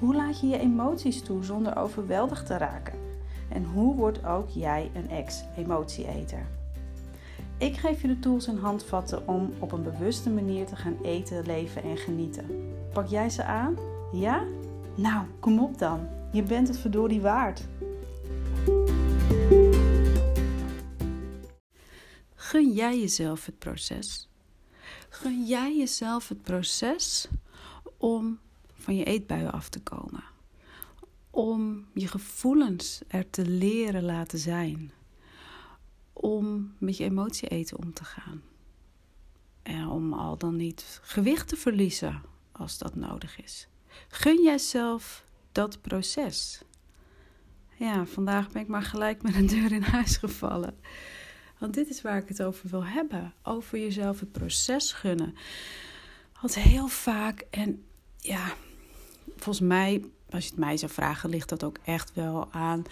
Hoe laat je je emoties toe zonder overweldigd te raken? En hoe wordt ook jij een ex-emotieeter? Ik geef je de tools en handvatten om op een bewuste manier te gaan eten, leven en genieten. Pak jij ze aan? Ja? Nou, kom op dan. Je bent het verdorie waard. Gun jij jezelf het proces? Gun jij jezelf het proces om van je eetbuien af te komen? Om je gevoelens er te leren laten zijn? Om met je emotie eten om te gaan? En om al dan niet gewicht te verliezen als dat nodig is. Gun jijzelf dat proces. Ja, vandaag ben ik maar gelijk met een deur in huis gevallen. Want dit is waar ik het over wil hebben. Over jezelf het proces gunnen. Want heel vaak, en ja, volgens mij, als je het mij zou vragen, ligt dat ook echt wel aan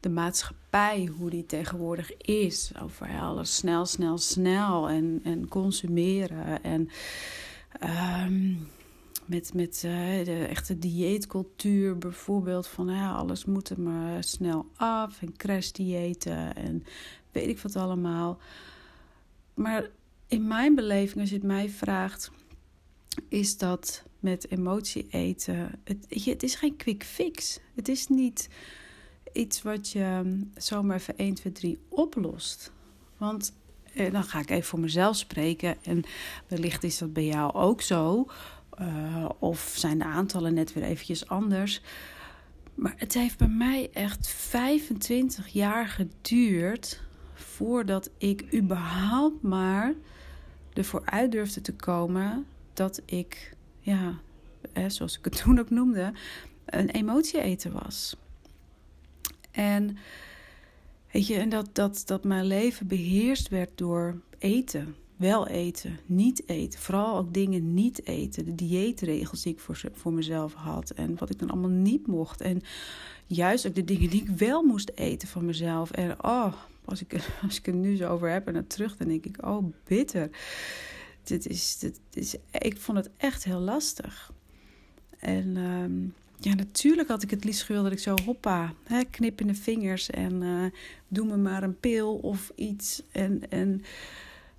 de maatschappij, hoe die tegenwoordig is. Over alles snel, snel, snel en, en consumeren. En um, met, met uh, de echte dieetcultuur bijvoorbeeld. Van ja, alles moet er maar snel af. En crashdiëten en weet ik wat allemaal. Maar in mijn beleving, als je het mij vraagt, is dat met emotie eten. Het, het is geen quick fix. Het is niet iets wat je zomaar even 1, 2, 3 oplost. Want eh, dan ga ik even voor mezelf spreken. En wellicht is dat bij jou ook zo. Uh, of zijn de aantallen net weer eventjes anders. Maar het heeft bij mij echt 25 jaar geduurd voordat ik überhaupt maar ervoor uit durfde te komen dat ik, ja, zoals ik het toen ook noemde, een emotie-eten was. En weet je, en dat, dat, dat mijn leven beheerst werd door eten. Wel eten, niet eten. Vooral ook dingen niet eten. De dieetregels die ik voor, voor mezelf had. En wat ik dan allemaal niet mocht. En juist ook de dingen die ik wel moest eten van mezelf. En oh, als ik, als ik er nu zo over heb en naar terug, dan denk ik, oh, bitter. Dit is, dit is, ik vond het echt heel lastig. En ehm, ja, natuurlijk had ik het liefst gewild dat ik zo hoppa, hè, knip in de vingers en uh, doe me maar een pil of iets. En, en,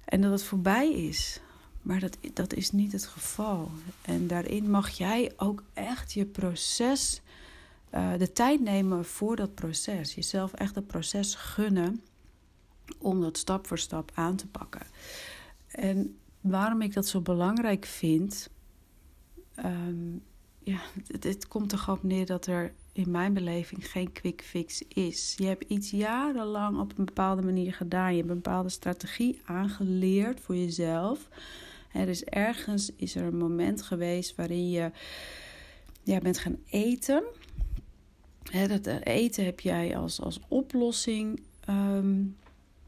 en dat het voorbij is. Maar dat, dat is niet het geval. En daarin mag jij ook echt je proces, uh, de tijd nemen voor dat proces. Jezelf echt het proces gunnen om dat stap voor stap aan te pakken. En waarom ik dat zo belangrijk vind, um, ja, het, komt er gewoon op neer dat er in mijn beleving geen quick fix is. Je hebt iets jarenlang op een bepaalde manier gedaan. Je hebt een bepaalde strategie aangeleerd voor jezelf. Er is ergens is er een moment geweest waarin je ja, bent gaan eten. dat eten heb jij als, als oplossing um,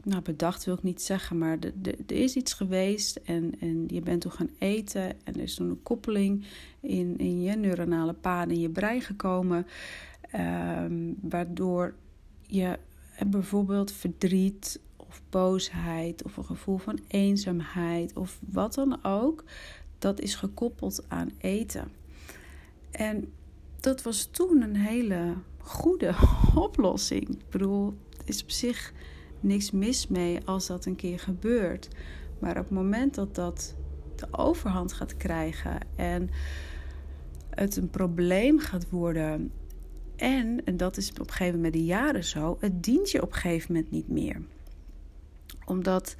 nou, bedacht wil ik niet zeggen, maar er is iets geweest en, en je bent toen gaan eten en er is toen een koppeling in, in je neuronale paden in je brein gekomen, um, waardoor je bijvoorbeeld verdriet of boosheid of een gevoel van eenzaamheid of wat dan ook, dat is gekoppeld aan eten. En dat was toen een hele goede oplossing. Ik bedoel, het is op zich niks mis mee als dat een keer gebeurt. Maar op het moment dat dat de overhand gaat krijgen en het een probleem gaat worden. En, en dat is op een gegeven moment de jaren zo, het dient je op een gegeven moment niet meer. Omdat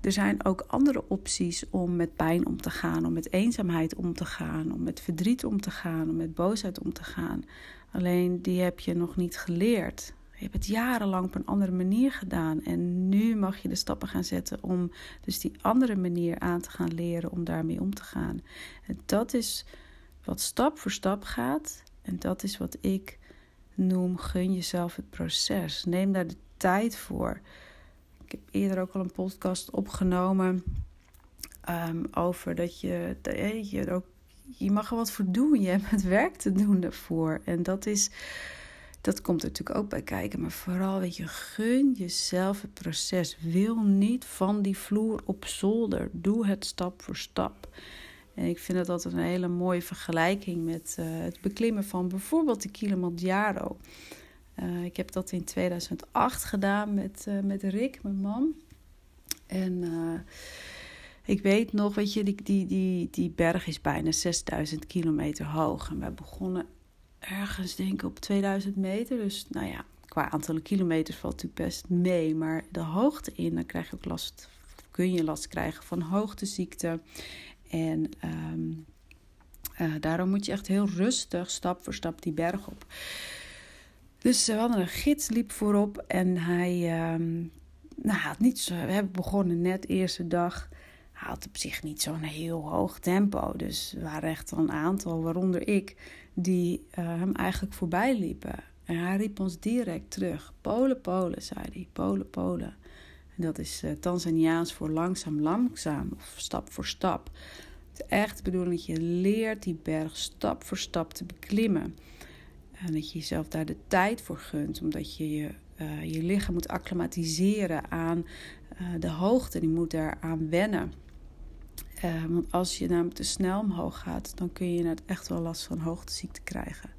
er zijn ook andere opties om met pijn om te gaan, om met eenzaamheid om te gaan, om met verdriet om te gaan, om met boosheid om te gaan. Alleen die heb je nog niet geleerd. Je hebt het jarenlang op een andere manier gedaan. En nu mag je de stappen gaan zetten om dus die andere manier aan te gaan leren om daarmee om te gaan. En dat is wat stap voor stap gaat. En dat is wat ik noem: gun jezelf het proces. Neem daar de tijd voor. Ik heb eerder ook al een podcast opgenomen um, over dat je, je ook je mag er wat voor doen. Je hebt het werk te doen daarvoor. En dat is, dat komt er natuurlijk ook bij kijken. Maar vooral, weet je, gun jezelf het proces. Wil niet van die vloer op zolder. Doe het stap voor stap. En ik vind dat altijd een hele mooie vergelijking met uh, het beklimmen van bijvoorbeeld de Kilimanjaro. Uh, ik heb dat in 2008 gedaan met, uh, met Rick, mijn man. En ik weet nog, weet je, die, die, die, die berg is bijna 6000 kilometer hoog. En wij begonnen ergens, denk ik, op 2000 meter. Dus nou ja, qua aantallen kilometers valt natuurlijk best mee. Maar de hoogte in, dan krijg je ook last, kun je last krijgen van hoogteziekte. En um, uh, daarom moet je echt heel rustig, stap voor stap, die berg op. Dus we hadden een gids, liep voorop en hij um, nou, had niet zo, we hebben begonnen net eerste dag had op zich niet zo'n heel hoog tempo. Dus er waren echt een aantal, waaronder ik, die uh, hem eigenlijk voorbij liepen. En hij riep ons direct terug. Polen, Polen, zei hij. Polen, Polen. En dat is uh, Tanzaniaans voor langzaam, langzaam. Of stap voor stap. Het is echt de bedoeling dat je leert die berg stap voor stap te beklimmen. En dat je jezelf daar de tijd voor gunt. Omdat je je, uh, je lichaam moet acclimatiseren aan de hoogte. Die moet daaraan wennen. Uh, want als je namelijk te snel omhoog gaat, dan kun je net echt wel last van hoogteziekte krijgen.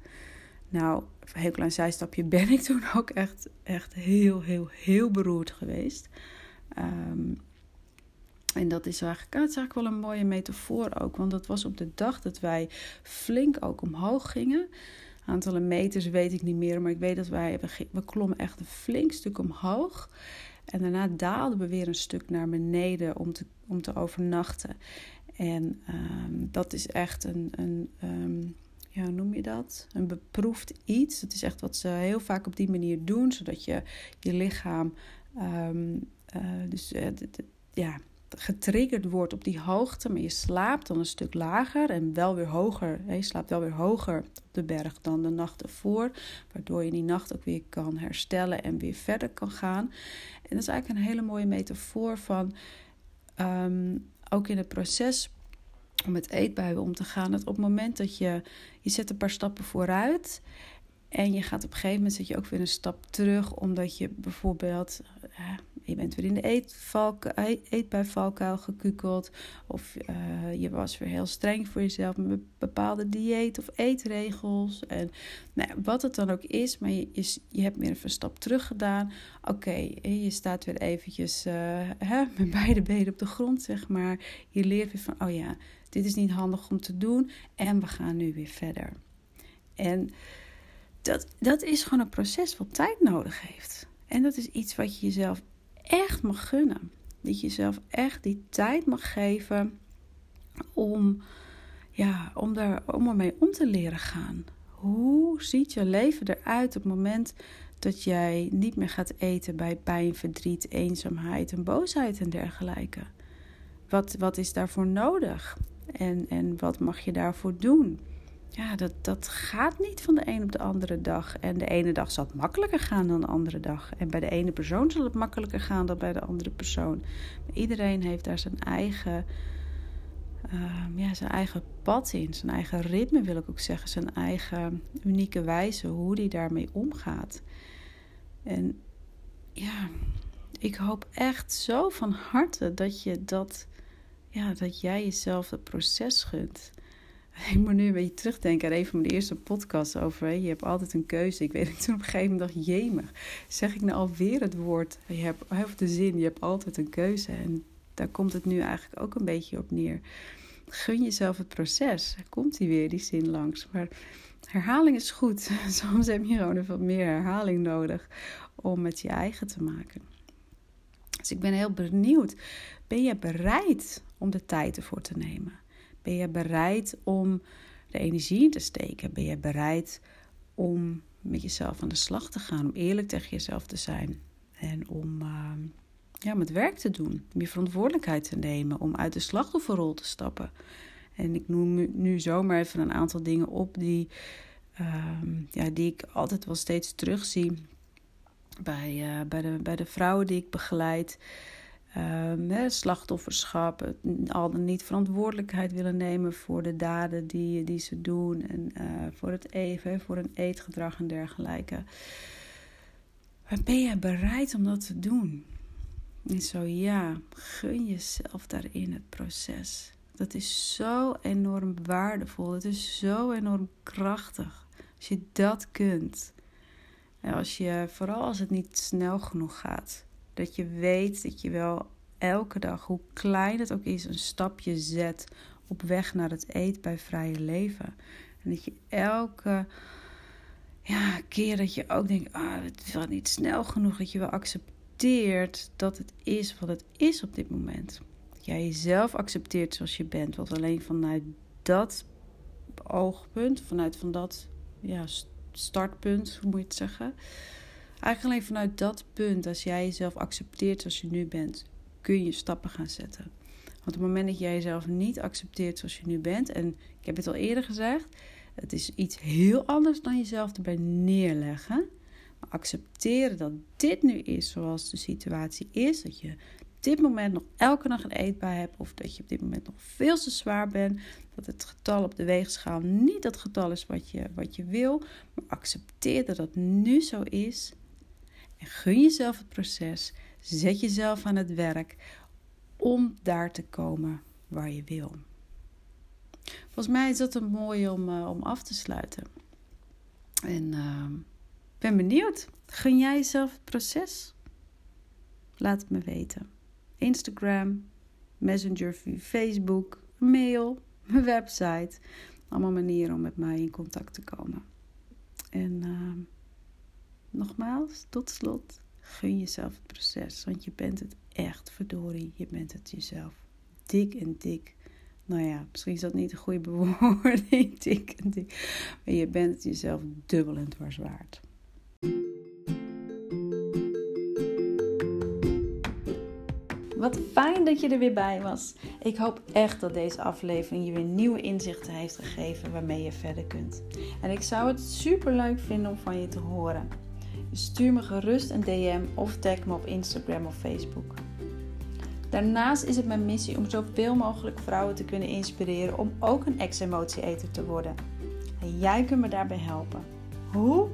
Nou, een heel klein zijstapje ben ik toen ook echt, echt heel, heel, heel beroerd geweest. Um, en dat is, eigenlijk, dat eigenlijk wel een mooie metafoor ook. Want dat was op de dag dat wij flink ook omhoog gingen. Aantallen meters weet ik niet meer, maar ik weet dat wij, we, we klommen echt een flink stuk omhoog. En daarna daalden we weer een stuk naar beneden om te, om te overnachten. En um, dat is echt een, een um, ja, hoe noem je dat? Een beproefd iets. Het is echt wat ze heel vaak op die manier doen, zodat je je lichaam um, uh, dus, uh, ja, getriggerd wordt op die hoogte, maar je slaapt dan een stuk lager en wel weer hoger. Je slaapt wel weer hoger op de berg dan de nacht ervoor, waardoor je die nacht ook weer kan herstellen en weer verder kan gaan. En dat is eigenlijk een hele mooie metafoor van um, ook in het proces om met eetbuien om te gaan. Dat op het moment dat je, je zet een paar stappen vooruit en je gaat op een gegeven moment zet je ook weer een stap terug, omdat je bijvoorbeeld je bent weer in de eetvalk, eetbuivalkuil gekukeld. Of uh, je was weer heel streng voor jezelf met bepaalde dieet of eetregels. En nou, wat het dan ook is, maar je, je, je hebt meer een stap terug gedaan. Oké, je staat weer eventjes uh, hè, met beide benen op de grond, zeg maar. Je leert weer van, oh ja, dit is niet handig om te doen. En we gaan nu weer verder. En dat, dat is gewoon een proces wat tijd nodig heeft. En dat is iets wat je jezelf echt mag gunnen. Dat je jezelf echt die tijd mag geven om, ja, om, daar, om ermee om te leren gaan. Hoe ziet je leven eruit op het moment dat jij niet meer gaat eten bij pijn, verdriet, eenzaamheid en boosheid en dergelijke? Wat, wat is daarvoor nodig? En, en wat mag je daarvoor doen? Ja, dat, dat gaat niet van de een op de andere dag. En de ene dag zal het makkelijker gaan dan de andere dag. En bij de ene persoon zal het makkelijker gaan dan bij de andere persoon. Iedereen heeft daar zijn eigen, uh, ja, zijn eigen pad in. Zijn eigen ritme wil ik ook zeggen. Zijn eigen unieke wijze hoe die daarmee omgaat. En ja, ik hoop echt zo van harte dat je dat, ja, dat jij jezelf het proces gunt. Ik moet nu een beetje terugdenken aan een van mijn eerste podcasts over. Je hebt altijd een keuze. Ik weet ik toen op een gegeven moment dacht, jemig. Zeg ik nou alweer het woord? Je hebt, of de zin, je hebt altijd een keuze. En daar komt het nu eigenlijk ook een beetje op neer. Gun jezelf het proces. Komt die weer, die zin langs. Maar herhaling is goed. Soms heb je gewoon wat meer herhaling nodig om het je eigen te maken. Dus ik ben heel benieuwd. Ben je bereid om de tijd ervoor te nemen? Ben je bereid om de energie in te steken? Ben je bereid om met jezelf aan de slag te gaan? Om eerlijk tegen jezelf te zijn? En om uh, ja, met werk te doen. Om je verantwoordelijkheid te nemen. Om uit de slachtofferrol te stappen. En ik noem nu zomaar even een aantal dingen op die, ehm, ja, die ik altijd wel steeds terugzie bij, uh, bij, de, bij de vrouwen die ik begeleid. Um, slachtofferschap, al dan niet verantwoordelijkheid willen nemen voor de daden die, die ze doen en uh, voor het even, voor een eetgedrag en dergelijke. Maar ben je bereid om dat te doen? En zo ja, gun jezelf daarin het proces. Dat is zo enorm waardevol. Het is zo enorm krachtig. Als je dat kunt. En als je, vooral als het niet snel genoeg gaat. Dat je weet dat je wel elke dag, hoe klein het ook is, een stapje zet op weg naar het eetbij vrije leven. En dat je elke ja, keer dat je ook denkt, ah, het is wel niet snel genoeg, dat je wel accepteert dat het is wat het is op dit moment. Dat jij jezelf accepteert zoals je bent, wat alleen vanuit dat oogpunt, vanuit van dat ja, startpunt, hoe moet je het zeggen? Eigenlijk alleen vanuit dat punt, als jij jezelf accepteert zoals je nu bent, kun je stappen gaan zetten. Want op het moment dat jij jezelf niet accepteert zoals je nu bent, en ik heb het al eerder gezegd, het is iets heel anders dan jezelf erbij neerleggen. Maar accepteren dat dit nu is zoals de situatie is. Dat je op dit moment nog elke dag een eetbaar hebt. Of dat je op dit moment nog veel te zwaar bent. Dat het getal op de weegschaal niet dat getal is wat je, wat je wil. Maar accepteer dat dat nu zo is. Gun jezelf het proces. Zet jezelf aan het werk om daar te komen waar je wil. Volgens mij is dat een mooi om, uh, om af te sluiten. En uh, ben benieuwd. Gun jij jezelf het proces? Laat het me weten. Instagram, Messenger Facebook, mail, mijn website. Allemaal manieren om met mij in contact te komen. En uh, nogmaals, tot slot, gun jezelf het proces. Want je bent het echt, verdorie. Je bent het jezelf. Dik en dik nou ja, misschien is dat niet een goede bewoording, dik en dik. Maar je bent jezelf dubbel en dwars waard. Wat fijn dat je er weer bij was. Ik hoop echt dat deze aflevering je weer nieuwe inzichten heeft gegeven waarmee je verder kunt. En ik zou het super leuk vinden om van je te horen. Stuur me gerust een DM of tag me op Instagram of Facebook. Daarnaast is het mijn missie om zoveel mogelijk vrouwen te kunnen inspireren om ook een ex-emotieeter te worden. En jij kunt me daarbij helpen. Hoe?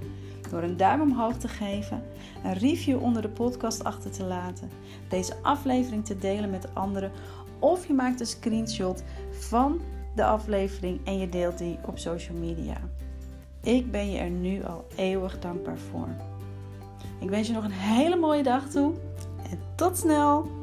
Door een duim omhoog te geven, een review onder de podcast achter te laten, deze aflevering te delen met anderen of je maakt een screenshot van de aflevering en je deelt die op social media. Ik ben je er nu al eeuwig dankbaar voor. Ik wens je nog een hele mooie dag toe en tot snel!